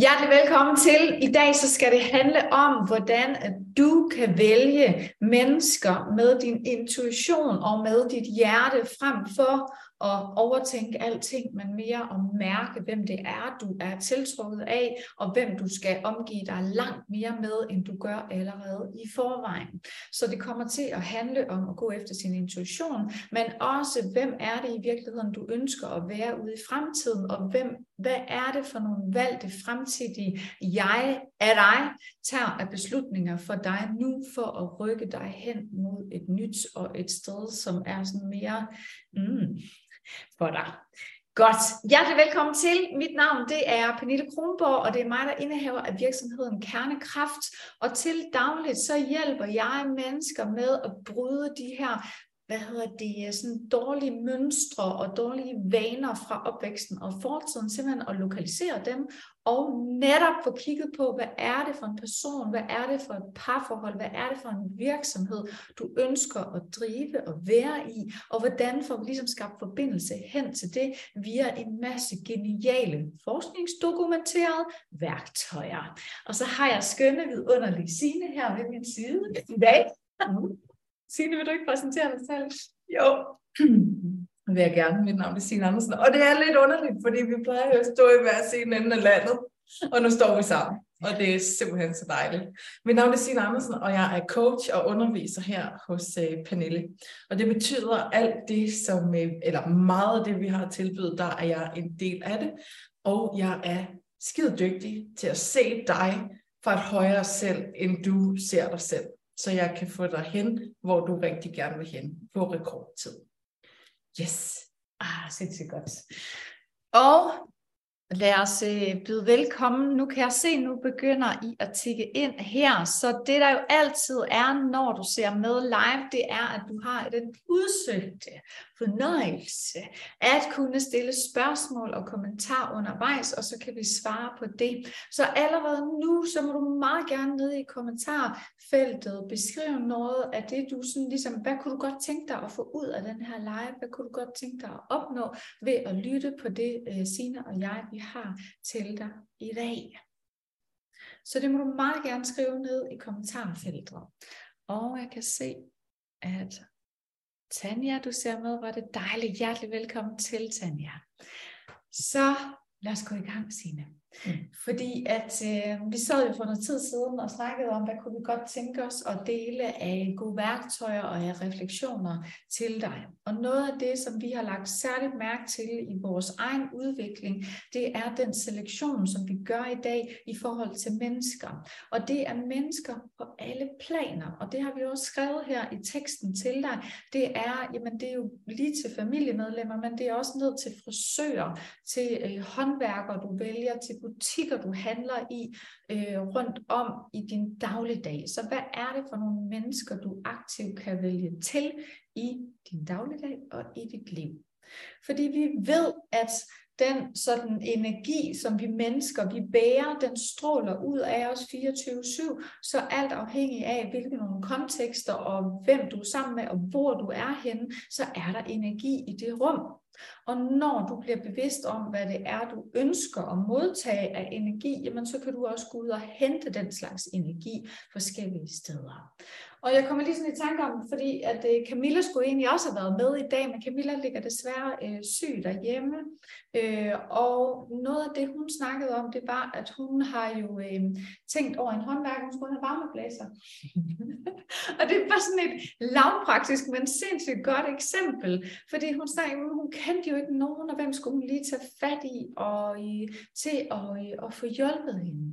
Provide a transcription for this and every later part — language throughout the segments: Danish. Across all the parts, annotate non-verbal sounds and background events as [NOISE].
Hjertelig velkommen til. I dag så skal det handle om, hvordan du kan vælge mennesker med din intuition og med dit hjerte frem for at overtænke alting, men mere at mærke, hvem det er, du er tiltrukket af, og hvem du skal omgive dig langt mere med, end du gør allerede i forvejen. Så det kommer til at handle om at gå efter sin intuition, men også, hvem er det i virkeligheden, du ønsker at være ude i fremtiden, og hvem, hvad er det for nogle valgte fremtidige jeg af dig tager af beslutninger for dig nu, for at rykke dig hen mod et nyt og et sted, som er sådan mere mm, for dig. Godt. Hjertelig velkommen til. Mit navn det er Pernille Kronborg, og det er mig, der indehaver af virksomheden Kernekraft. Og til dagligt så hjælper jeg mennesker med at bryde de her hvad hedder det, sådan dårlige mønstre og dårlige vaner fra opvæksten og fortiden, simpelthen at lokalisere dem, og netop få kigget på, hvad er det for en person, hvad er det for et parforhold, hvad er det for en virksomhed, du ønsker at drive og være i, og hvordan får vi ligesom skabt forbindelse hen til det via en masse geniale forskningsdokumenterede værktøjer. Og så har jeg skønne vidunderlige Signe her ved min side i dag. Signe, vil du ikke præsentere dig selv? Jo, det [CLEARS THROAT] vil jeg gerne. Mit navn er Signe Andersen. Og det er lidt underligt, fordi vi plejer at stå i hver sin ende af landet. Og nu står vi sammen. Og det er simpelthen så dejligt. Mit navn er Signe Andersen, og jeg er coach og underviser her hos uh, Pernille. Og det betyder alt det, som, øh, eller meget af det, vi har tilbydet, der er jeg en del af det. Og jeg er skide dygtig til at se dig fra et højere selv, end du ser dig selv så jeg kan få dig hen, hvor du rigtig gerne vil hen på rekordtid. Yes. Ah, sindssygt godt. Og lad os øh, byde velkommen. Nu kan jeg se, nu begynder I at tikke ind her. Så det der jo altid er, når du ser med live, det er, at du har den udsøgte fornøjelse at kunne stille spørgsmål og kommentarer undervejs, og så kan vi svare på det. Så allerede nu, så må du meget gerne nede i kommentarfeltet beskrive noget af det, du sådan ligesom, hvad kunne du godt tænke dig at få ud af den her live? Hvad kunne du godt tænke dig at opnå ved at lytte på det, øh, Sina og jeg, vi har til dig i dag? Så det må du meget gerne skrive ned i kommentarfeltet. Og jeg kan se, at Tanja, du ser med, var det dejligt. Hjertelig velkommen til, Tanja. Så lad os gå i gang, Signe. Mm. Fordi at øh, vi sad jo for noget tid siden og snakkede om, hvad kunne vi godt tænke os at dele af gode værktøjer og af refleksioner til dig. Og noget af det, som vi har lagt særligt mærke til i vores egen udvikling, det er den selektion, som vi gør i dag i forhold til mennesker. Og det er mennesker på alle planer, og det har vi også skrevet her i teksten til dig. Det er, jamen det er jo lige til familiemedlemmer, men det er også ned til frisører, til øh, håndværkere, du vælger, til butikker, du handler i øh, rundt om i din dagligdag. Så hvad er det for nogle mennesker, du aktivt kan vælge til i din dagligdag og i dit liv? Fordi vi ved, at den sådan energi, som vi mennesker, vi bærer, den stråler ud af os 24-7, så alt afhængig af, hvilke nogle kontekster og hvem du er sammen med og hvor du er henne, så er der energi i det rum. Og når du bliver bevidst om, hvad det er, du ønsker at modtage af energi, jamen så kan du også gå ud og hente den slags energi forskellige steder. Og jeg kommer lige sådan i tanke om, fordi at øh, Camilla skulle egentlig også have været med i dag, men Camilla ligger desværre øh, syg derhjemme. Øh, og noget af det, hun snakkede om, det var, at hun har jo øh, tænkt over en håndværk, hun skulle have varmeblæser. [LAUGHS] og det var sådan et lavpraktisk, men sindssygt godt eksempel, fordi hun sagde, at hun kendte jo ikke nogen, og hvem skulle hun lige tage fat i og i, til at, øh, at få hjulpet hende.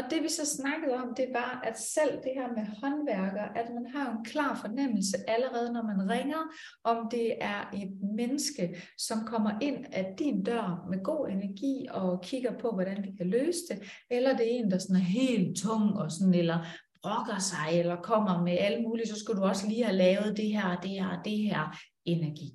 Og det vi så snakkede om, det var, at selv det her med håndværker, at man har en klar fornemmelse allerede, når man ringer, om det er et menneske, som kommer ind af din dør med god energi og kigger på, hvordan vi kan løse det, eller det er en, der sådan er helt tung og sådan, eller brokker sig, eller kommer med alt muligt, så skulle du også lige have lavet det her, det her, det her energi.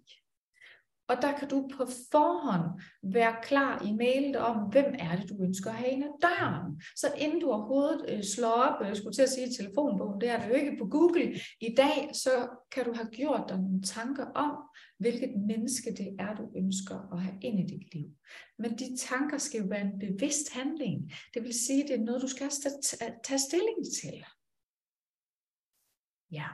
Og der kan du på forhånd være klar i mailet om, hvem er det, du ønsker at have ind ad døren. Så inden du overhovedet øh, slår op, øh, jeg skulle til at sige telefonbogen, det er det jo ikke på Google i dag, så kan du have gjort dig nogle tanker om, hvilket menneske det er, du ønsker at have ind i dit liv. Men de tanker skal jo være en bevidst handling. Det vil sige, det er noget, du skal tage stilling til. Ja,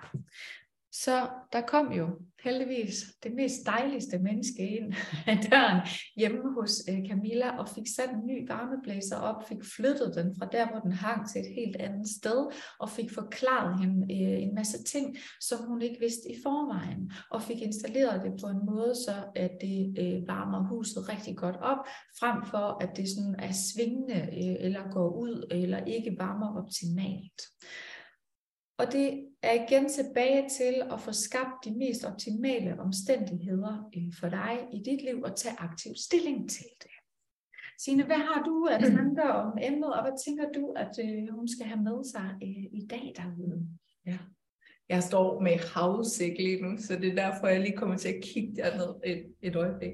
så der kom jo heldigvis det mest dejligste menneske ind ad døren hjemme hos øh, Camilla og fik sat en ny varmeblæser op, fik flyttet den fra der, hvor den hang til et helt andet sted og fik forklaret hende øh, en masse ting, som hun ikke vidste i forvejen og fik installeret det på en måde, så at det øh, varmer huset rigtig godt op, frem for at det sådan er svingende eller går ud eller ikke varmer optimalt. Og det er igen tilbage til at få skabt de mest optimale omstændigheder øh, for dig i dit liv og tage aktiv stilling til det. Signe, hvad har du at tanker om emnet, og hvad tænker du, at øh, hun skal have med sig øh, i dag derude? Ja. Jeg står med havsæk lige nu, så det er derfor, jeg lige kommer til at kigge derned et, et øjeblik.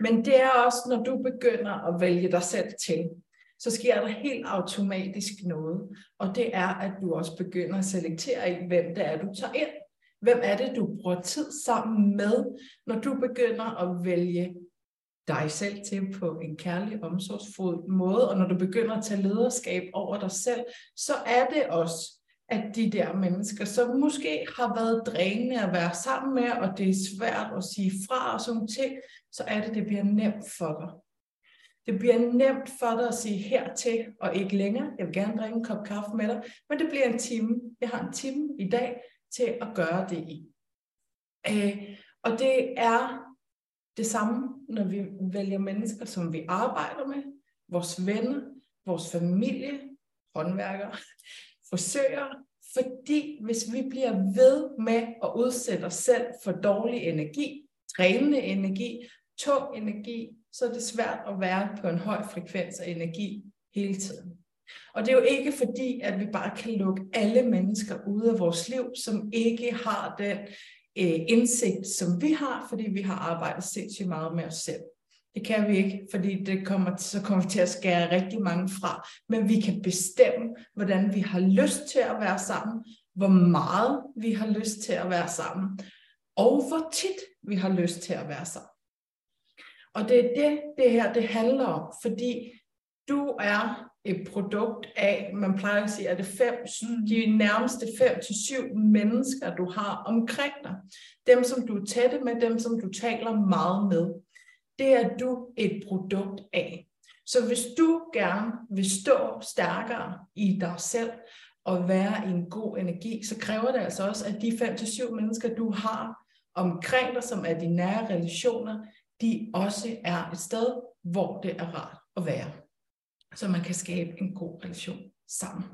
Men det er også, når du begynder at vælge dig selv til så sker der helt automatisk noget. Og det er, at du også begynder at selektere i, hvem det er, du tager ind. Hvem er det, du bruger tid sammen med, når du begynder at vælge dig selv til på en kærlig, omsorgsfuld måde, og når du begynder at tage lederskab over dig selv, så er det også, at de der mennesker, som måske har været drænende at være sammen med, og det er svært at sige fra og sådan ting, så er det, det bliver nemt for dig. Det bliver nemt for dig at sige hertil og ikke længere. Jeg vil gerne drikke en kop kaffe med dig, men det bliver en time. Jeg har en time i dag til at gøre det i. Øh, og det er det samme, når vi vælger mennesker, som vi arbejder med, vores venner, vores familie, håndværkere, forsøger, fordi hvis vi bliver ved med at udsætte os selv for dårlig energi, drænende energi, tung energi, så er det svært at være på en høj frekvens af energi hele tiden. Og det er jo ikke fordi, at vi bare kan lukke alle mennesker ud af vores liv, som ikke har den øh, indsigt, som vi har, fordi vi har arbejdet sindssygt meget med os selv. Det kan vi ikke, fordi det kommer, så kommer vi til at skære rigtig mange fra. Men vi kan bestemme, hvordan vi har lyst til at være sammen, hvor meget vi har lyst til at være sammen, og hvor tit vi har lyst til at være sammen. Og det er det, det her det handler om, fordi du er et produkt af, man plejer at sige, at det fem, de nærmeste fem til syv mennesker, du har omkring dig. Dem, som du er tætte med, dem, som du taler meget med. Det er du et produkt af. Så hvis du gerne vil stå stærkere i dig selv, og være i en god energi, så kræver det altså også, at de fem til syv mennesker, du har omkring dig, som er dine nære relationer, de også er et sted, hvor det er rart at være. Så man kan skabe en god relation sammen.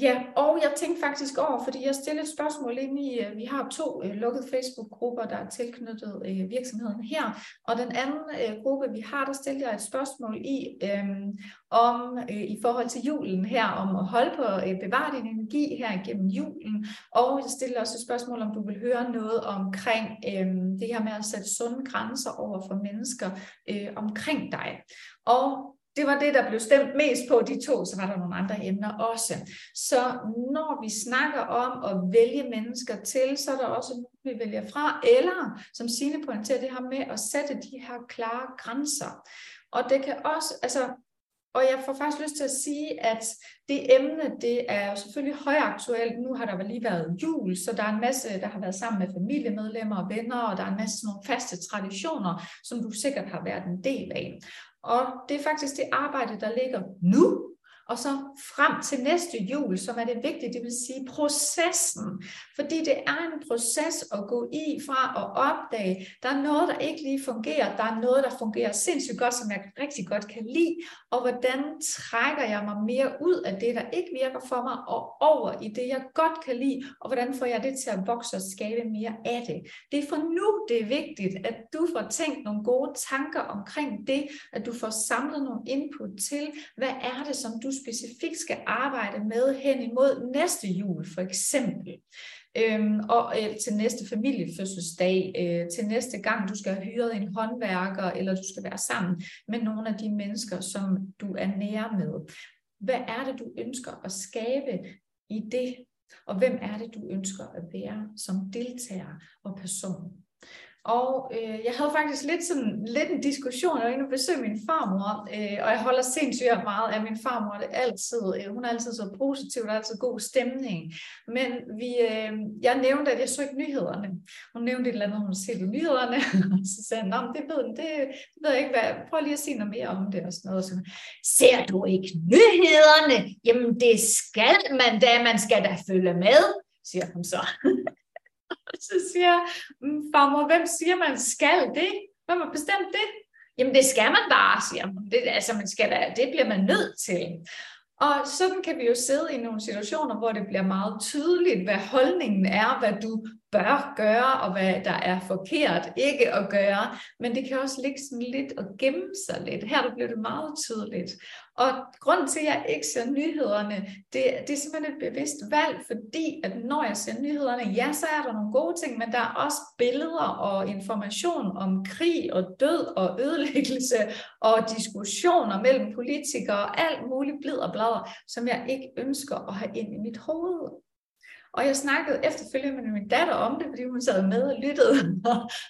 Ja, og jeg tænkte faktisk over, fordi jeg stillede et spørgsmål ind i, øh, vi har to øh, lukkede Facebook-grupper, der er tilknyttet øh, virksomheden her, og den anden øh, gruppe, vi har, der stillede jeg et spørgsmål i, øh, om øh, i forhold til julen her, om at holde på øh, bevare din energi her igennem julen, og jeg stillede også et spørgsmål, om du vil høre noget omkring øh, det her med at sætte sunde grænser over for mennesker øh, omkring dig. Og det var det, der blev stemt mest på, de to, så var der nogle andre emner også. Så når vi snakker om at vælge mennesker til, så er der også nogen, vi vælger fra, eller som Signe pointerer det her med at sætte de her klare grænser. Og det kan også, altså, og jeg får faktisk lyst til at sige, at det emne, det er jo selvfølgelig højaktuelt. Nu har der lige været jul, så der er en masse, der har været sammen med familiemedlemmer og venner, og der er en masse sådan nogle faste traditioner, som du sikkert har været en del af. Og det er faktisk det arbejde, der ligger nu, og så frem til næste jul, som er det vigtige, det vil sige processen. Fordi det er en proces at gå i fra at opdage, der er noget, der ikke lige fungerer, der er noget, der fungerer sindssygt godt, som jeg rigtig godt kan lide, og hvordan trækker jeg mig mere ud af det, der ikke virker for mig, og over i det, jeg godt kan lide, og hvordan får jeg det til at vokse og skabe mere af det. Det er for nu, det er vigtigt, at du får tænkt nogle gode tanker omkring det, at du får samlet nogle input til, hvad er det, som du specifikt skal arbejde med hen imod næste jul, for eksempel. Øhm, og øh, til næste familiefødselsdag, øh, til næste gang du skal have hyret en håndværker, eller du skal være sammen med nogle af de mennesker, som du er nære med. Hvad er det, du ønsker at skabe i det, og hvem er det, du ønsker at være som deltager og person? Og øh, jeg havde faktisk lidt, sådan, lidt en diskussion, jeg var inde og besøge min farmor, øh, og jeg holder sindssygt meget af min farmor, det er altid, øh, hun er altid så positiv, der er altid god stemning. Men vi, øh, jeg nævnte, at jeg så ikke nyhederne. Hun nævnte et eller andet, hun ser nyhederne, og [LAUGHS] så sagde hun, det ved, det, det ved jeg ikke, hvad, prøv lige at sige noget mere om det og sådan noget. Så, ser du ikke nyhederne? Jamen det skal man da, man skal da følge med, siger hun så. [LAUGHS] så siger jeg, farmor, hvem siger, man skal det? Hvem har bestemt det? Jamen, det skal man bare, siger man. Det, altså, man skal da, det bliver man nødt til. Og sådan kan vi jo sidde i nogle situationer, hvor det bliver meget tydeligt, hvad holdningen er, hvad du bør gøre, og hvad der er forkert ikke at gøre. Men det kan også ligge sådan lidt og gemme sig lidt. Her der bliver det meget tydeligt. Og grunden til, at jeg ikke ser nyhederne, det, det er simpelthen et bevidst valg, fordi at når jeg ser nyhederne, ja, så er der nogle gode ting, men der er også billeder og information om krig og død og ødelæggelse og diskussioner mellem politikere og alt muligt blid og blader, som jeg ikke ønsker at have ind i mit hoved. Og jeg snakkede efterfølgende med min datter om det, fordi hun sad med og lyttede.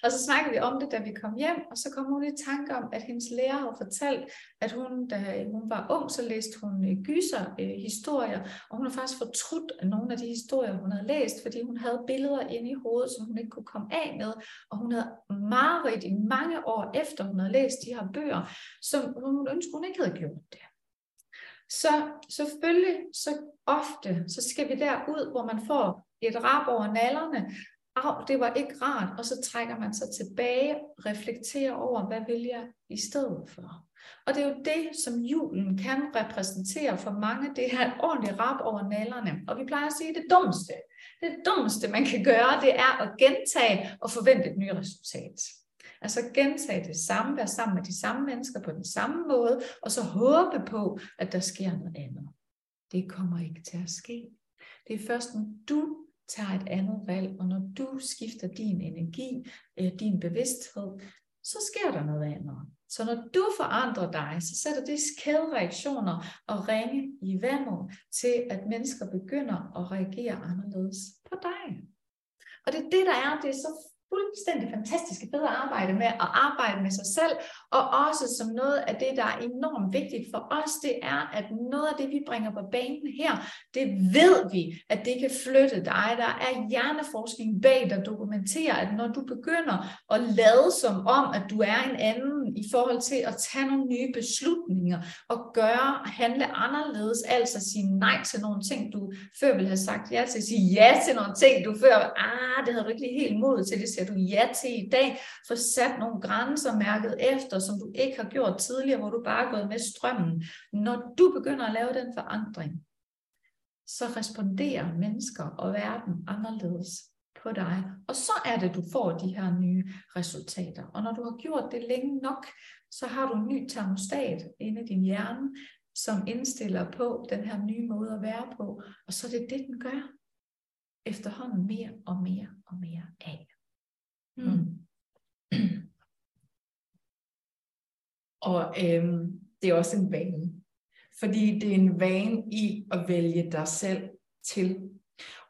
og så snakkede vi om det, da vi kom hjem, og så kom hun i tanke om, at hendes lærer havde fortalt, at hun, da hun var ung, så læste hun øh, gyser øh, historier, og hun har faktisk fortrudt af nogle af de historier, hun havde læst, fordi hun havde billeder inde i hovedet, som hun ikke kunne komme af med, og hun havde mareridt i mange år efter, hun havde læst de her bøger, som hun ønskede, hun ikke havde gjort det. Så selvfølgelig, så ofte, så skal vi derud, hvor man får et rap over nallerne. Au, det var ikke rart, og så trækker man sig tilbage, reflekterer over, hvad vil jeg i stedet for. Og det er jo det, som julen kan repræsentere for mange, det her ordentligt rap over nallerne. Og vi plejer at sige, at det dummeste, det dummeste, man kan gøre, det er at gentage og forvente et nyt resultat. Altså gentage det samme, være sammen med de samme mennesker på den samme måde, og så håbe på, at der sker noget andet. Det kommer ikke til at ske. Det er først, når du tager et andet valg, og når du skifter din energi, øh, din bevidsthed, så sker der noget andet. Så når du forandrer dig, så sætter det kædereaktioner og ringe i vandet til, at mennesker begynder at reagere anderledes på dig. Og det er det, der er, det er så fuldstændig fantastiske fede arbejde med at arbejde med sig selv, og også som noget af det, der er enormt vigtigt for os, det er, at noget af det, vi bringer på banen her, det ved vi, at det kan flytte dig. Der er hjerneforskning bag, der dokumenterer, at når du begynder at lade som om, at du er en anden i forhold til at tage nogle nye beslutninger, og gøre, handle anderledes, altså sige nej til nogle ting, du før ville have sagt ja til, sige ja til nogle ting, du før, ah, det havde du ikke lige helt mod til, det siger du ja til i dag, få sat nogle grænser mærket efter, som du ikke har gjort tidligere, hvor du bare er gået med strømmen. Når du begynder at lave den forandring, så responderer mennesker og verden anderledes på dig. Og så er det, du får de her nye resultater. Og når du har gjort det længe nok, så har du en ny termostat inde i din hjerne, som indstiller på den her nye måde at være på. Og så er det det, den gør efterhånden mere og mere og mere af. Mm. Og øhm, det er også en vane. Fordi det er en vane i at vælge dig selv til.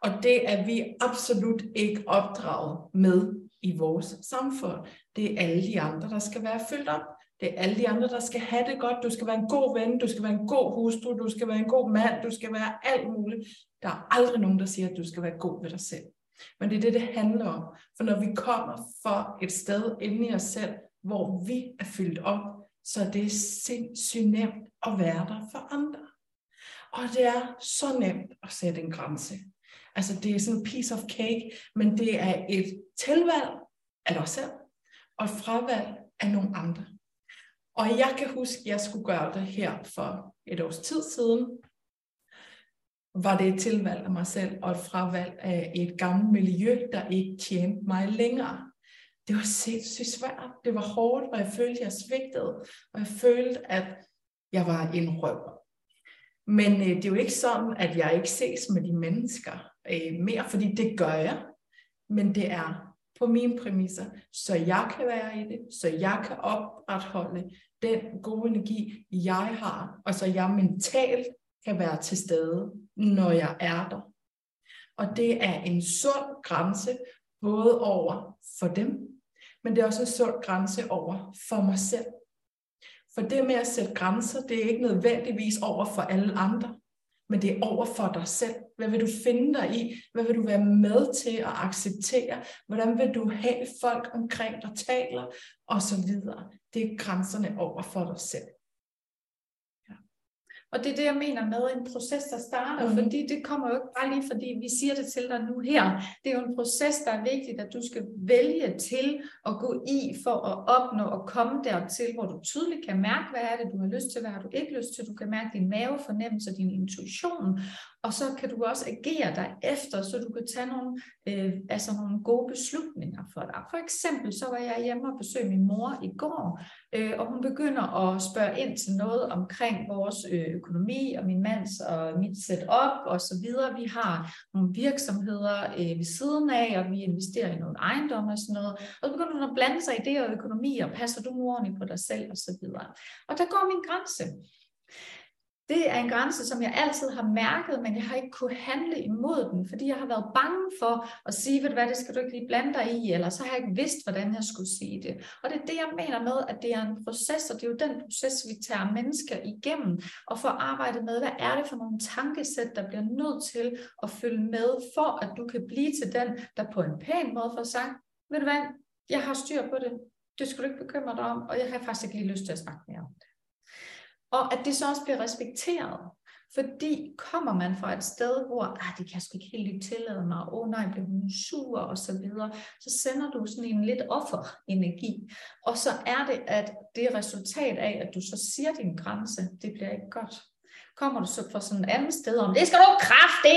Og det er vi absolut ikke opdraget med i vores samfund. Det er alle de andre, der skal være fyldt op. Det er alle de andre, der skal have det godt. Du skal være en god ven, du skal være en god hustru, du skal være en god mand, du skal være alt muligt. Der er aldrig nogen, der siger, at du skal være god ved dig selv. Men det er det, det handler om. For når vi kommer for et sted inde i os selv, hvor vi er fyldt op, så er det sindssygt nemt at være der for andre. Og det er så nemt at sætte en grænse. Altså det er sådan en piece of cake, men det er et tilvalg af dig selv, og et fravalg af nogle andre. Og jeg kan huske, at jeg skulle gøre det her for et års tid siden, var det et tilvalg af mig selv og et fravalg af et gammelt miljø, der ikke tjente mig længere. Det var sindssygt svært. Det var hårdt, og jeg følte, at jeg svigtede, og jeg følte, at jeg var en røver. Men øh, det er jo ikke sådan, at jeg ikke ses med de mennesker øh, mere, fordi det gør jeg. Men det er på mine præmisser, så jeg kan være i det, så jeg kan opretholde den gode energi, jeg har, og så jeg mentalt kan være til stede, når jeg er der. Og det er en sund grænse, både over for dem, men det er også en sund grænse over for mig selv. For det med at sætte grænser, det er ikke nødvendigvis over for alle andre, men det er over for dig selv. Hvad vil du finde dig i? Hvad vil du være med til at acceptere? Hvordan vil du have folk omkring dig taler? Og så videre. Det er grænserne over for dig selv. Og det er det, jeg mener med en proces, der starter, mm. fordi det kommer jo ikke bare lige, fordi vi siger det til dig nu her. Det er jo en proces, der er vigtigt, at du skal vælge til at gå i for at opnå og komme dertil, hvor du tydeligt kan mærke, hvad er det, du har lyst til, hvad har du ikke lyst til. Du kan mærke din mavefornemmelse, din intuition, og så kan du også agere dig efter, så du kan tage nogle, øh, altså nogle gode beslutninger for dig. For eksempel så var jeg hjemme og besøgte min mor i går, øh, og hun begynder at spørge ind til noget omkring vores øh, økonomi og min mands og mit setup og så videre. Vi har nogle virksomheder øh, ved siden af, og vi investerer i nogle ejendomme og sådan noget. Og så begynder hun at blande sig i det og økonomi, og passer du ordentligt på dig selv og så videre. Og der går min grænse det er en grænse, som jeg altid har mærket, men jeg har ikke kunne handle imod den, fordi jeg har været bange for at sige, ved du hvad, det skal du ikke lige blande dig i, eller så har jeg ikke vidst, hvordan jeg skulle sige det. Og det er det, jeg mener med, at det er en proces, og det er jo den proces, vi tager mennesker igennem, og får arbejdet med, hvad er det for nogle tankesæt, der bliver nødt til at følge med, for at du kan blive til den, der på en pæn måde får sagt, ved du hvad, jeg har styr på det, det skal du ikke bekymre dig om, og jeg har faktisk ikke lige lyst til at snakke mere om det. Og at det så også bliver respekteret. Fordi kommer man fra et sted, hvor ah, det kan jeg sgu ikke helt lige tillade mig, åh oh, nej, bliver hun sur og så videre, så sender du sådan en lidt offerenergi. Og så er det, at det er resultat af, at du så siger din grænse, det bliver ikke godt kommer du så fra sådan et andet sted om, det skal du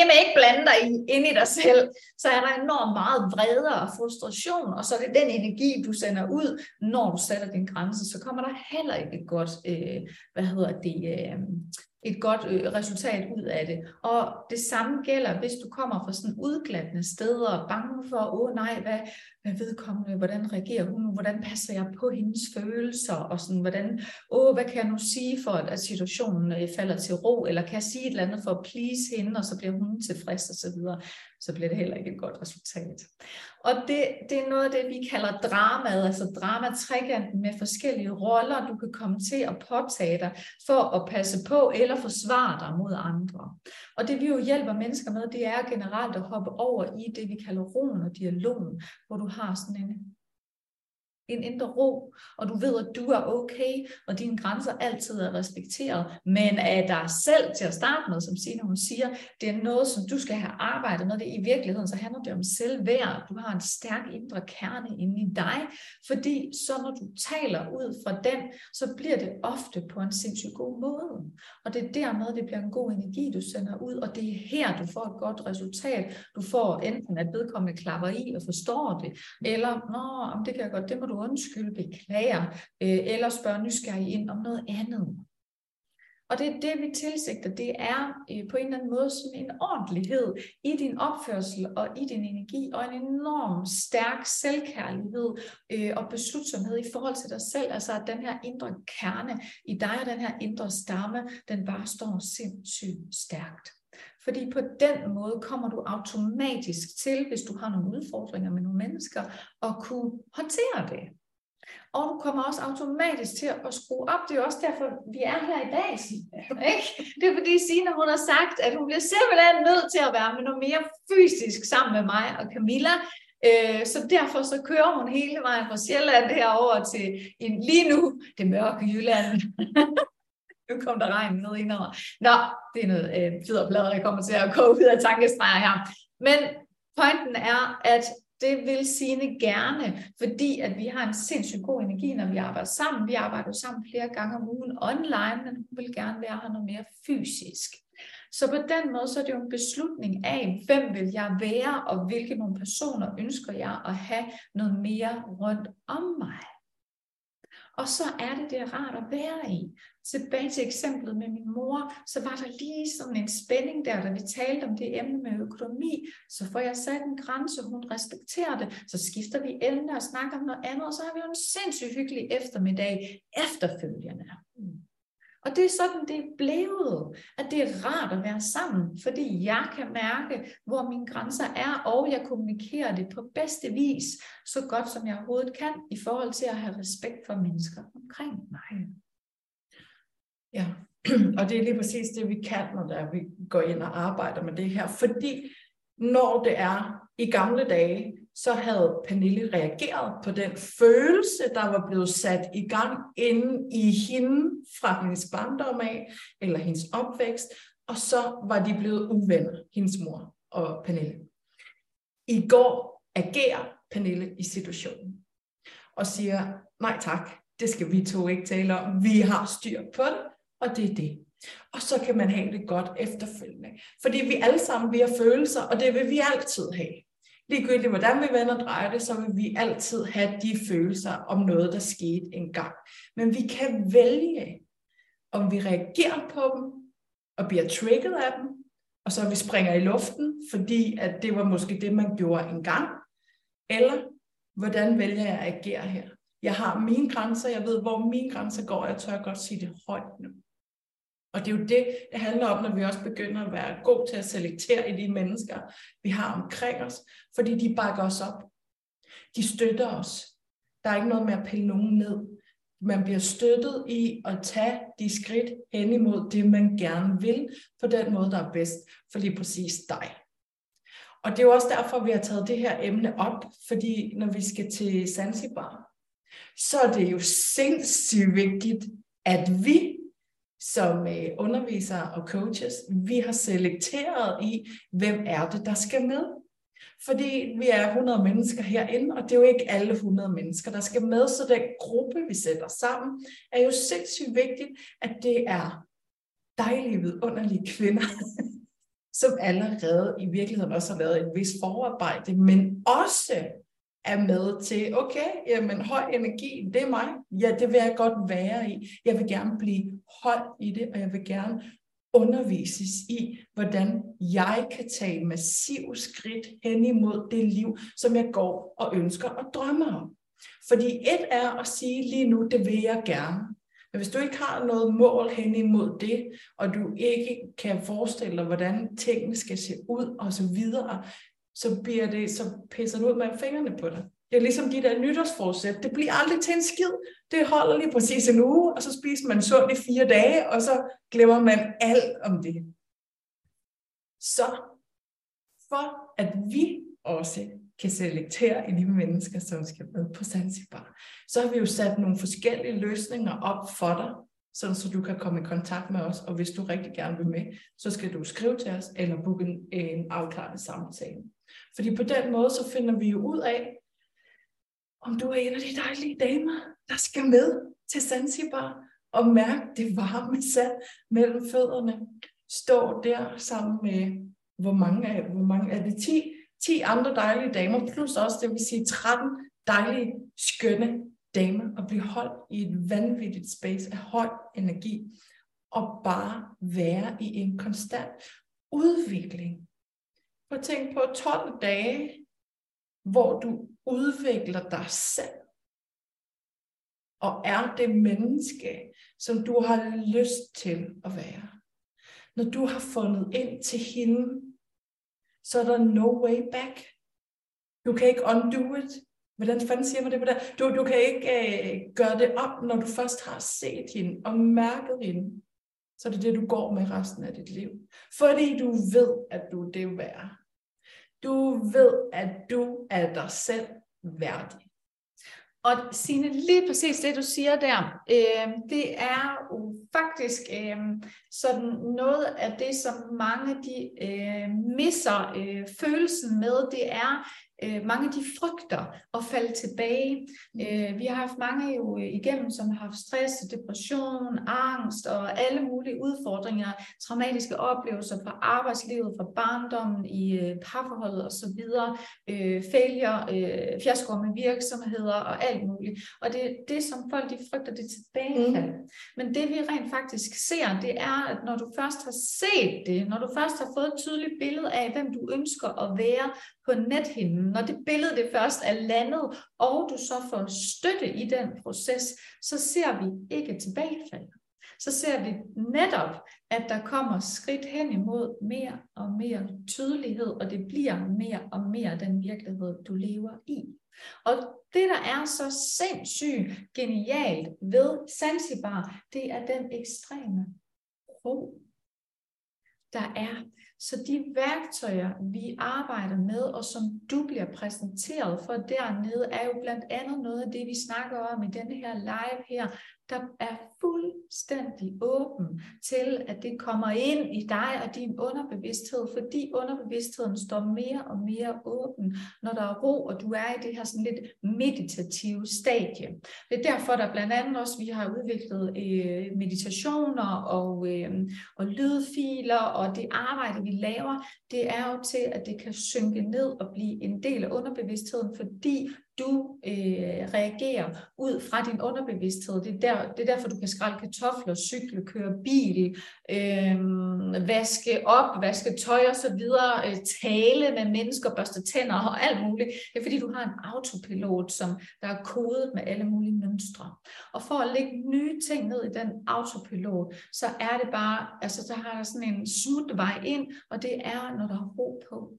med ikke blande dig i, ind i dig selv, så er der enormt meget vrede og frustration, og så er det den energi, du sender ud, når du sætter din grænse, så kommer der heller ikke et godt, øh, hvad hedder det, øh, et godt øh, resultat ud af det. Og det samme gælder, hvis du kommer fra sådan udglattende steder og bange for, åh nej, hvad, hvad vedkommende, hvordan reagerer hun, hvordan passer jeg på hendes følelser, og sådan, hvordan, åh, hvad kan jeg nu sige for, at situationen øh, falder til ro, eller kan jeg sige et eller andet for at please hende, og så bliver hun tilfreds, og så videre så bliver det heller ikke et godt resultat. Og det, det er noget af det, vi kalder dramaet, altså drama med forskellige roller, du kan komme til at påtage dig for at passe på eller forsvare dig mod andre. Og det vi jo hjælper mennesker med, det er generelt at hoppe over i det, vi kalder roen og dialogen, hvor du har sådan en en indre ro, og du ved, at du er okay, og dine grænser altid er respekteret, men af dig selv til at starte med, som Signe hun siger, det er noget, som du skal have arbejdet med. Det i virkeligheden, så handler det om selvværd. Du har en stærk indre kerne inde i dig, fordi så når du taler ud fra den, så bliver det ofte på en sindssygt god måde. Og det er dermed, det bliver en god energi, du sender ud, og det er her, du får et godt resultat. Du får enten, at vedkommende klapper i og forstår det, eller, nå, det kan jeg godt, det må du undskylde, beklager, øh, eller spørge nysgerrig ind om noget andet. Og det er det, vi tilsigter, det er øh, på en eller anden måde som en ordentlighed i din opførsel og i din energi, og en enorm stærk selvkærlighed øh, og beslutsomhed i forhold til dig selv. Altså at den her indre kerne i dig og den her indre stamme, den bare står sindssygt stærkt. Fordi på den måde kommer du automatisk til, hvis du har nogle udfordringer med nogle mennesker, at kunne håndtere det. Og du kommer også automatisk til at skrue op. Det er også derfor, vi er her i dag. Ikke? Det er fordi Signe, hun har sagt, at hun bliver simpelthen nødt til at være med noget mere fysisk sammen med mig og Camilla. Øh, så derfor så kører hun hele vejen fra Sjælland herover til en, lige nu det mørke Jylland. [LAUGHS] nu kom der regn ned indover. Nå, det er noget øh, fiderplader, jeg kommer til at gå ud af tankestreger her. Men pointen er, at det vil sine gerne, fordi at vi har en sindssygt god energi, når vi arbejder sammen. Vi arbejder sammen flere gange om ugen online, men hun vil gerne være her noget mere fysisk. Så på den måde, så er det jo en beslutning af, hvem vil jeg være, og hvilke nogle personer ønsker jeg at have noget mere rundt om mig. Og så er det, det er rart at være i tilbage til eksemplet med min mor, så var der lige sådan en spænding der, da vi talte om det emne med økonomi. Så får jeg sat en grænse, hun respekterer det. Så skifter vi emne og snakker om noget andet, og så har vi jo en sindssygt hyggelig eftermiddag efterfølgende. Og det er sådan, det er blevet, at det er rart at være sammen, fordi jeg kan mærke, hvor mine grænser er, og jeg kommunikerer det på bedste vis, så godt som jeg overhovedet kan, i forhold til at have respekt for mennesker omkring mig. Ja, [CLEARS THROAT] og det er lige præcis det, vi kan, når der vi går ind og arbejder med det her. Fordi når det er i gamle dage, så havde Pernille reageret på den følelse, der var blevet sat i gang inde i hende fra hendes barndom af, eller hendes opvækst, og så var de blevet uvenner, hendes mor og Pernille. I går agerer Pernille i situationen og siger, nej tak, det skal vi to ikke tale om, vi har styr på det, og det er det. Og så kan man have det godt efterfølgende. Fordi vi alle sammen, vi har følelser, og det vil vi altid have. Ligegyldigt hvordan vi vender og drejer det, så vil vi altid have de følelser om noget, der skete engang. Men vi kan vælge, om vi reagerer på dem, og bliver trigget af dem, og så vi springer i luften, fordi at det var måske det, man gjorde engang, eller hvordan vælger jeg at agere her? Jeg har mine grænser, jeg ved, hvor mine grænser går, og jeg tør godt sige det højt nu. Og det er jo det, det handler om, når vi også begynder at være god til at selektere i de mennesker, vi har omkring os, fordi de bakker os op. De støtter os. Der er ikke noget med at pille nogen ned. Man bliver støttet i at tage de skridt hen imod det, man gerne vil, på den måde, der er bedst for lige præcis dig. Og det er jo også derfor, vi har taget det her emne op, fordi når vi skal til Zanzibar, så er det jo sindssygt vigtigt, at vi som øh, undervisere og coaches, vi har selekteret i, hvem er det, der skal med. Fordi vi er 100 mennesker herinde, og det er jo ikke alle 100 mennesker, der skal med, så den gruppe, vi sætter sammen, er jo sindssygt vigtigt, at det er dejlige, vidunderlige kvinder, [LAUGHS] som allerede i virkeligheden også har lavet en vis forarbejde, men også er med til, okay, jamen høj energi, det er mig. Ja, det vil jeg godt være i. Jeg vil gerne blive hold i det, og jeg vil gerne undervises i, hvordan jeg kan tage massiv skridt hen imod det liv, som jeg går og ønsker og drømmer om. Fordi et er at sige lige nu, det vil jeg gerne. Men hvis du ikke har noget mål hen imod det, og du ikke kan forestille dig, hvordan tingene skal se ud og så videre, så, bliver det, så pisser du ud med fingrene på dig. Det er ligesom de der nytårsforsæt. Det bliver aldrig til en skid. Det holder lige præcis en uge, og så spiser man sundt i fire dage, og så glemmer man alt om det. Så for at vi også kan selektere i de mennesker, som skal med på Zanzibar, så har vi jo sat nogle forskellige løsninger op for dig, sådan så du kan komme i kontakt med os, og hvis du rigtig gerne vil med, så skal du skrive til os, eller booke en, en afklarende samtale. Fordi på den måde, så finder vi jo ud af, om du er en af de dejlige damer, der skal med til Zanzibar og mærke det varme sand mellem fødderne. Stå der sammen med, hvor mange er, hvor mange er det? 10, 10 andre dejlige damer, plus også, det vil sige 13 dejlige, skønne damer, og blive holdt i et vanvittigt space af høj energi, og bare være i en konstant udvikling. Og tænk på 12 dage, hvor du udvikler dig selv. Og er det menneske, som du har lyst til at være. Når du har fundet ind til hende, så er der no way back. Du kan ikke undo it. Hvordan fanden siger man det på det? Du, du kan ikke øh, gøre det op, når du først har set hende og mærket hende. Så det er det, du går med resten af dit liv. Fordi du ved, at du er det værd. Du ved, at du er dig selv værdig. Og Signe, lige præcis det, du siger der, øh, det er jo faktisk øh, sådan noget af det, som mange de øh, misser øh, følelsen med, det er, øh, mange de frygter at falde tilbage. Øh, vi har haft mange jo igennem, som har haft stress, depression, angst og alle mulige udfordringer, traumatiske oplevelser fra arbejdslivet, fra barndommen, i øh, parforholdet osv., øh, failure, øh, fiaskoer med virksomheder og alt muligt. Og det er det, som folk de frygter, det tilbagefald. Mm. Men det vi rent faktisk ser, det er, at når du først har set det, når du først har fået et tydeligt billede af, hvem du ønsker at være på nethinden, når det billede det først er landet, og du så får støtte i den proces, så ser vi ikke tilbagefald. Så ser vi netop, at der kommer skridt hen imod mere og mere tydelighed, og det bliver mere og mere den virkelighed, du lever i. Og det, der er så sindssygt genialt ved Zanzibar, det er den ekstreme ro, der er. Så de værktøjer, vi arbejder med, og som du bliver præsenteret for dernede, er jo blandt andet noget af det, vi snakker om i denne her live her, der er fuldstændig åben til, at det kommer ind i dig og din underbevidsthed, fordi underbevidstheden står mere og mere åben, når der er ro, og du er i det her sådan lidt meditative stadie. Det er derfor, der blandt andet også, vi har udviklet øh, meditationer og, øh, og lydfiler, og det arbejde, vi laver, det er jo til, at det kan synke ned og blive en del af underbevidstheden, fordi du øh, reagerer ud fra din underbevidsthed. Det er, der, det er derfor, du kan skrælle kartofler, cykle, køre bil, øh, vaske op, vaske tøj og så videre, øh, tale med mennesker, børste tænder og alt muligt. Det er fordi, du har en autopilot, som der er kodet med alle mulige mønstre. Og for at lægge nye ting ned i den autopilot, så er det bare, altså der har der sådan en smutvej ind, og det er, når der er ro på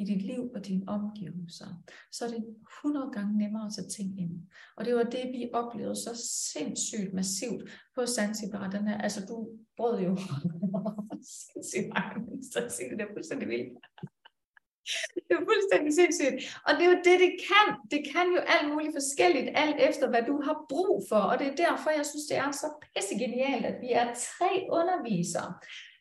i dit liv og dine omgivelser, så er det 100 gange nemmere at tage ting ind. Og det var det, vi oplevede så sindssygt massivt på Zanzibar. Den her, altså du brød jo [LAUGHS] sindssygt mange mennesker, det er fuldstændig vildt. [LAUGHS] Det er fuldstændig sindssygt. Og det er jo det, det kan. Det kan jo alt muligt forskelligt, alt efter hvad du har brug for. Og det er derfor, jeg synes, det er så pisse genialt, at vi er tre undervisere,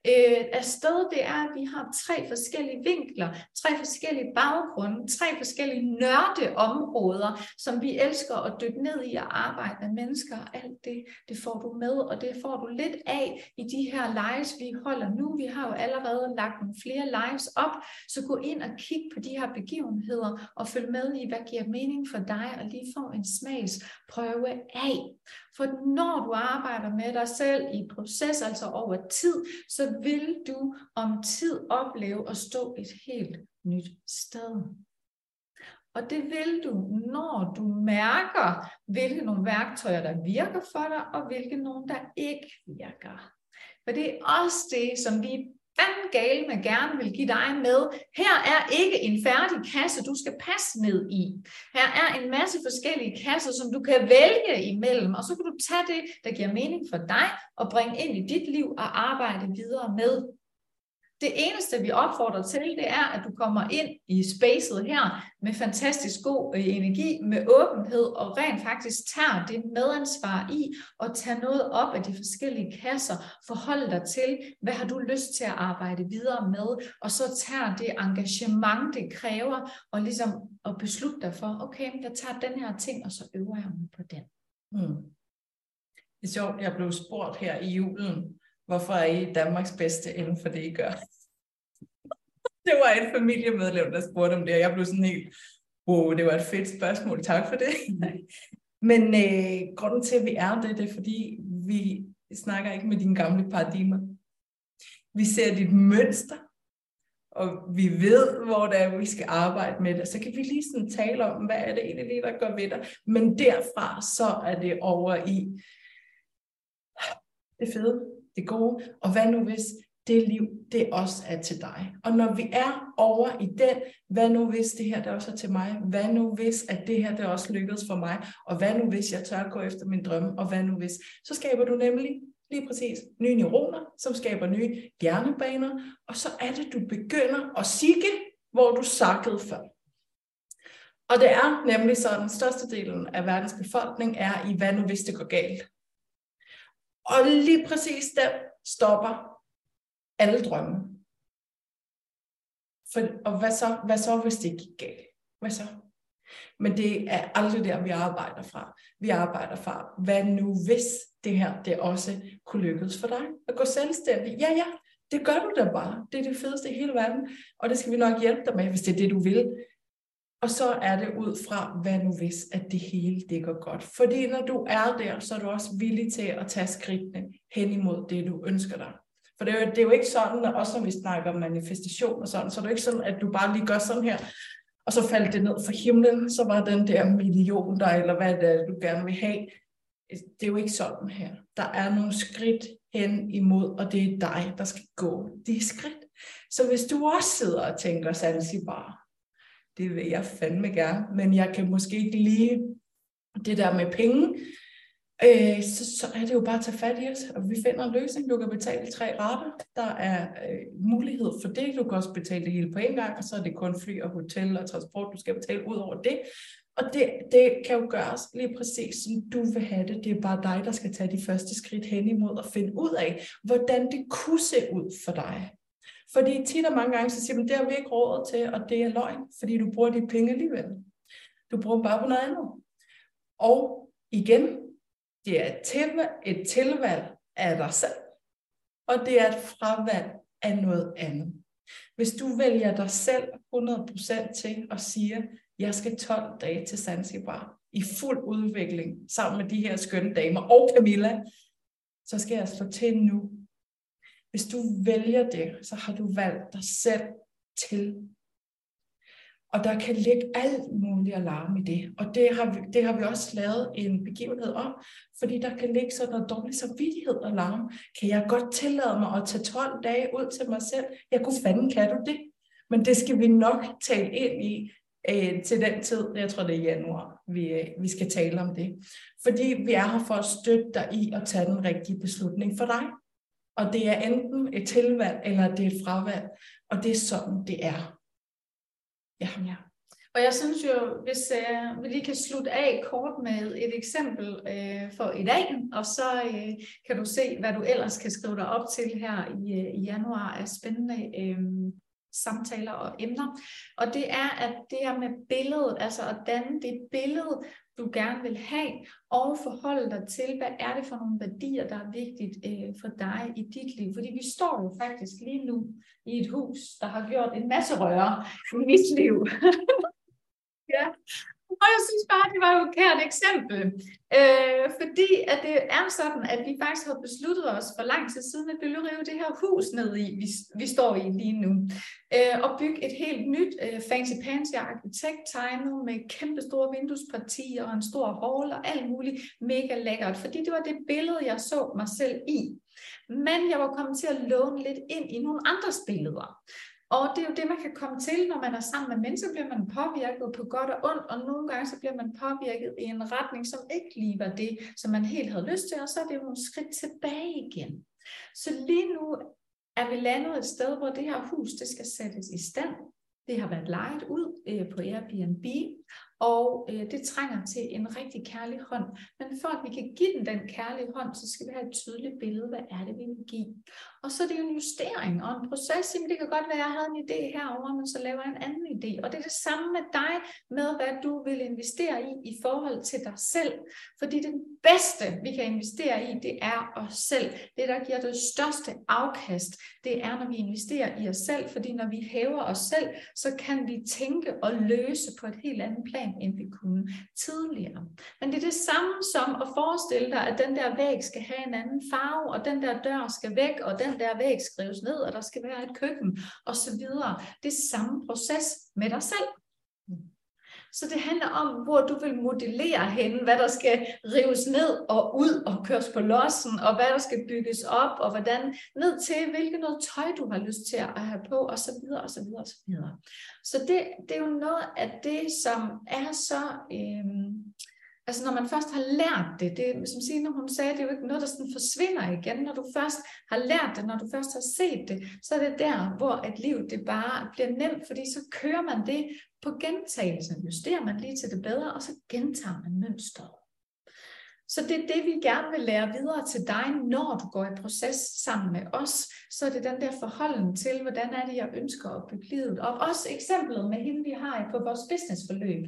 øh, afsted, det er, at vi har tre forskellige vinkler, tre forskellige baggrunde, tre forskellige nørdeområder, som vi elsker at dykke ned i og arbejde med mennesker. Alt det, det får du med, og det får du lidt af i de her lives, vi holder nu. Vi har jo allerede lagt nogle flere lives op, så gå ind og kig på de her begivenheder og følg med i, hvad giver mening for dig, og lige få en smagsprøve af. For når du arbejder med dig selv i proces, altså over tid, så vil du om tid opleve at stå et helt nyt sted. Og det vil du, når du mærker, hvilke nogle værktøjer, der virker for dig, og hvilke nogle, der ikke virker. For det er også det, som vi fanden gale med gerne vil give dig med. Her er ikke en færdig kasse, du skal passe ned i. Her er en masse forskellige kasser, som du kan vælge imellem, og så kan du tage det, der giver mening for dig, og bringe ind i dit liv og arbejde videre med. Det eneste, vi opfordrer til, det er, at du kommer ind i spacet her med fantastisk god øh, energi, med åbenhed, og rent faktisk tager det medansvar i, og tager noget op af de forskellige kasser, forhold dig til, hvad har du lyst til at arbejde videre med, og så tager det engagement, det kræver, og ligesom at beslutte dig for, okay, jeg tager den her ting, og så øver jeg mig på den. Hmm. Det er sjovt, jeg blev spurgt her i julen, Hvorfor er I Danmarks bedste inden for det, I gør? [LAUGHS] det var et familiemedlem, der spurgte om det, og jeg blev sådan helt, wow, det var et fedt spørgsmål, tak for det. [LAUGHS] Men øh, grunden til, at vi er det, det er fordi, vi snakker ikke med dine gamle paradigmer. Vi ser dit mønster, og vi ved, hvor det er, vi skal arbejde med det. Så kan vi lige sådan tale om, hvad er det egentlig, der går ved dig. Men derfra, så er det over i det fede, det gode, og hvad nu hvis det liv, det også er til dig. Og når vi er over i den, hvad nu hvis det her, det også er til mig? Hvad nu hvis, at det her, det også lykkedes for mig? Og hvad nu hvis, jeg tør at gå efter min drømme? Og hvad nu hvis? Så skaber du nemlig lige præcis nye neuroner, som skaber nye hjernebaner, og så er det, du begynder at sikke, hvor du sakkede før. Og det er nemlig sådan, at af verdens befolkning er i, hvad nu hvis det går galt? Og lige præcis der stopper alle drømme. For, og hvad så, hvad så, hvis det gik galt? Hvad så? Men det er aldrig der, vi arbejder fra. Vi arbejder fra, hvad nu hvis det her det også kunne lykkes for dig at gå selvstændig? Ja, ja, det gør du da bare. Det er det fedeste i hele verden, og det skal vi nok hjælpe dig med, hvis det er det, du vil. Og så er det ud fra, hvad nu hvis, at det hele det går godt. Fordi når du er der, så er du også villig til at tage skridtene hen imod det, du ønsker dig. For det er, jo, det er jo ikke sådan, at også når vi snakker om manifestation og sådan, så er det ikke sådan, at du bare lige gør sådan her, og så faldt det ned fra himlen, så var den der million der, eller hvad det er, du gerne vil have. Det er jo ikke sådan her. Der er nogle skridt hen imod, og det er dig, der skal gå de skridt. Så hvis du også sidder og tænker, Zanzibar, det vil jeg fandme gerne, men jeg kan måske ikke lige det der med penge, øh, så, så er det jo bare at tage fat i os, og vi finder en løsning. Du kan betale tre rater. Der er øh, mulighed for det. Du kan også betale det hele på en gang, og så er det kun fly og hotel og transport, du skal betale ud over det. Og det, det kan jo gøres lige præcis, som du vil have det. Det er bare dig, der skal tage de første skridt hen imod at finde ud af, hvordan det kunne se ud for dig. Fordi tit og mange gange, så siger man, det har vi ikke råd til, og det er løgn, fordi du bruger de penge alligevel. Du bruger dem bare på noget andet. Og igen, det er et, tilvalg, et tilvalg af dig selv, og det er et fravalg af noget andet. Hvis du vælger dig selv 100% til og siger, jeg skal 12 dage til Zanzibar i fuld udvikling sammen med de her skønne damer og Camilla, så skal jeg slå til nu hvis du vælger det, så har du valgt dig selv til. Og der kan ligge alt muligt alarm i det. Og det har, vi, det har vi også lavet en begivenhed om, fordi der kan ligge sådan noget dårlig samvittighed alarm. Kan jeg godt tillade mig at tage 12 dage ud til mig selv? Jeg kunne fanden, kan du det? Men det skal vi nok tale ind i øh, til den tid, jeg tror det er januar, vi, øh, vi skal tale om det. Fordi vi er her for at støtte dig i at tage den rigtige beslutning for dig. Og det er enten et tilvalg, eller det er et fravalg. Og det er sådan, det er. Ja. ja. Og jeg synes jo, hvis øh, vi lige kan slutte af kort med et eksempel øh, for i dag, og så øh, kan du se, hvad du ellers kan skrive dig op til her i, øh, i januar af spændende øh, samtaler og emner. Og det er, at det her med billedet, altså at danne det billede, du gerne vil have, og forholde dig til, hvad er det for nogle værdier, der er vigtigt øh, for dig i dit liv. Fordi vi står jo faktisk lige nu i et hus, der har gjort en masse røre i mit liv. [LAUGHS] ja. Og jeg synes bare, det var jo et kært eksempel. Øh, fordi at det er sådan, at vi faktisk har besluttet os for lang tid siden, at vi ville rive det her hus ned i, vi, vi står i lige nu. Øh, og bygge et helt nyt øh, fancy pansy arkitekt tegnet med kæmpe store vinduespartier og en stor hall og alt muligt mega lækkert. Fordi det var det billede, jeg så mig selv i. Men jeg var kommet til at låne lidt ind i nogle andres billeder. Og det er jo det, man kan komme til, når man er sammen med mennesker, bliver man påvirket på godt og ondt, og nogle gange så bliver man påvirket i en retning, som ikke lige var det, som man helt havde lyst til, og så er det jo nogle skridt tilbage igen. Så lige nu er vi landet et sted, hvor det her hus, det skal sættes i stand. Det har været lejet ud øh, på Airbnb, og øh, det trænger til en rigtig kærlig hånd. Men for at vi kan give den den kærlige hånd, så skal vi have et tydeligt billede, hvad er det, vi vil give. Og så er det jo en justering og en proces. Jamen, det kan godt være, at jeg havde en idé herover, men så laver jeg en anden idé. Og det er det samme med dig, med hvad du vil investere i i forhold til dig selv. Fordi det bedste, vi kan investere i, det er os selv. Det, der giver det største afkast, det er, når vi investerer i os selv. Fordi når vi hæver os selv, så kan vi tænke og løse på et helt andet plan, end vi kunne tidligere. Men det er det samme som at forestille dig, at den der væg skal have en anden farve, og den der dør skal væk, og den den der væg skrives ned, og der skal være et køkken, og så videre. Det er samme proces med dig selv. Så det handler om, hvor du vil modellere hen, hvad der skal rives ned og ud og køres på lossen, og hvad der skal bygges op, og hvordan ned til, hvilket noget tøj du har lyst til at have på, og så videre, og så videre, og så videre. Så det, det er jo noget af det, som er så... Øh, Altså når man først har lært det, det som Signe hun sagde, det er jo ikke noget, der sådan forsvinder igen. Når du først har lært det, når du først har set det, så er det der, hvor et liv det bare bliver nemt, fordi så kører man det på gentagelsen, justerer man lige til det bedre, og så gentager man mønstret. Så det er det, vi gerne vil lære videre til dig, når du går i proces sammen med os. Så er det den der forholden til, hvordan er det, jeg ønsker at bygge livet op. Også eksemplet med hende, vi har på vores businessforløb,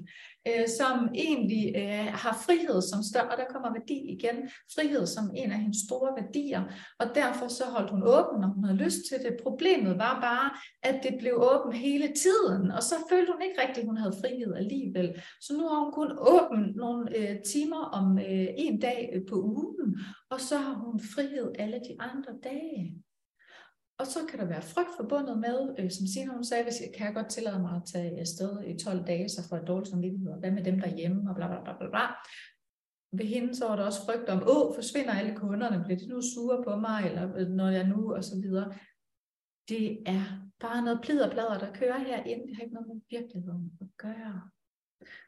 øh, som egentlig øh, har frihed som større, og der kommer værdi igen, frihed som en af hendes store værdier. Og derfor så holdt hun åben, når hun havde lyst til det. Problemet var bare, at det blev åben hele tiden, og så følte hun ikke rigtigt, at hun havde frihed alligevel. Så nu har hun kun åben nogle øh, timer om øh, en dag øh, på ugen, og så har hun frihed alle de andre dage. Og så kan der være frygt forbundet med, øh, som Sina hun sagde, hvis jeg kan jeg godt tillade mig at tage afsted i 12 dage, så får jeg dårlig samvittighed, hvad med dem derhjemme, og bla bla bla bla bla. Ved hende så var der også frygt om, åh, forsvinder alle kunderne, bliver de nu sure på mig, eller øh, når jeg nu, og så videre. Det er bare noget pliderplader, der kører herinde. Det har ikke noget med virkeligheden at gøre.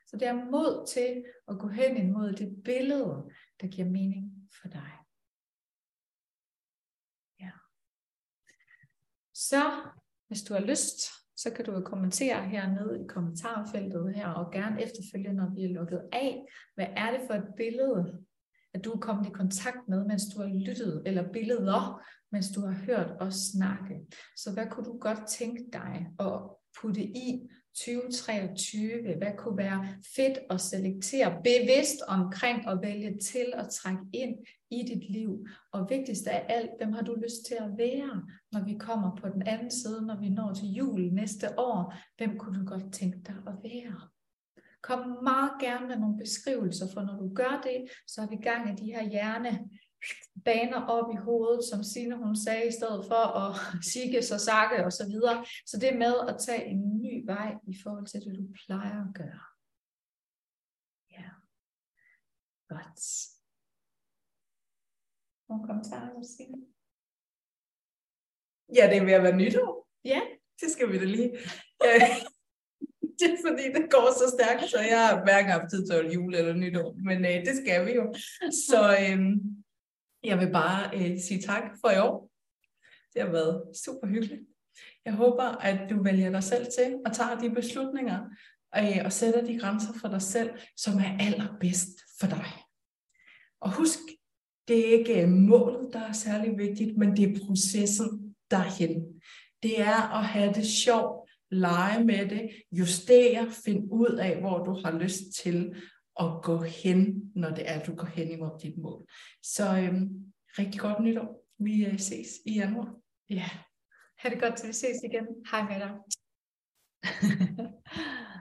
Så det er mod til at gå hen imod det billede, der giver mening for dig. Ja. Så hvis du har lyst, så kan du jo kommentere hernede i kommentarfeltet her, og gerne efterfølgende, når vi er lukket af, hvad er det for et billede, at du er kommet i kontakt med, mens du har lyttet, eller billeder, mens du har hørt os snakke. Så hvad kunne du godt tænke dig at putte i 2023? Hvad kunne være fedt at selektere bevidst omkring og vælge til at trække ind i dit liv? Og vigtigst af alt, hvem har du lyst til at være, når vi kommer på den anden side, når vi når til jul næste år? Hvem kunne du godt tænke dig at være? Kom meget gerne med nogle beskrivelser, for når du gør det, så er vi i gang i de her hjerne baner op i hovedet, som Signe hun sagde, i stedet for at [LAUGHS] sige så sakke og så videre. Så det med at tage en ny vej i forhold til det, du plejer at gøre. Ja. Godt. Nogle kommentarer, Signe? Ja, det er ved at være nytår. Ja. Det skal vi da lige. [LAUGHS] det er fordi, det går så stærkt, så jeg har hverken haft tid til at jule eller nytår. Men øh, det skal vi jo. Så øh, jeg vil bare øh, sige tak for i år. Det har været super hyggeligt. Jeg håber, at du vælger dig selv til og tager de beslutninger øh, og sætter de grænser for dig selv, som er allerbedst for dig. Og husk, det er ikke øh, målet, der er særlig vigtigt, men det er processen derhen. Det er at have det sjovt, lege med det, justere, finde ud af, hvor du har lyst til at gå hen, når det er, du går hen imod dit mål. Så øhm, rigtig godt nytår. Vi øh, ses i januar. Ja, ha' det godt til vi ses igen. Hej med dig. [LAUGHS]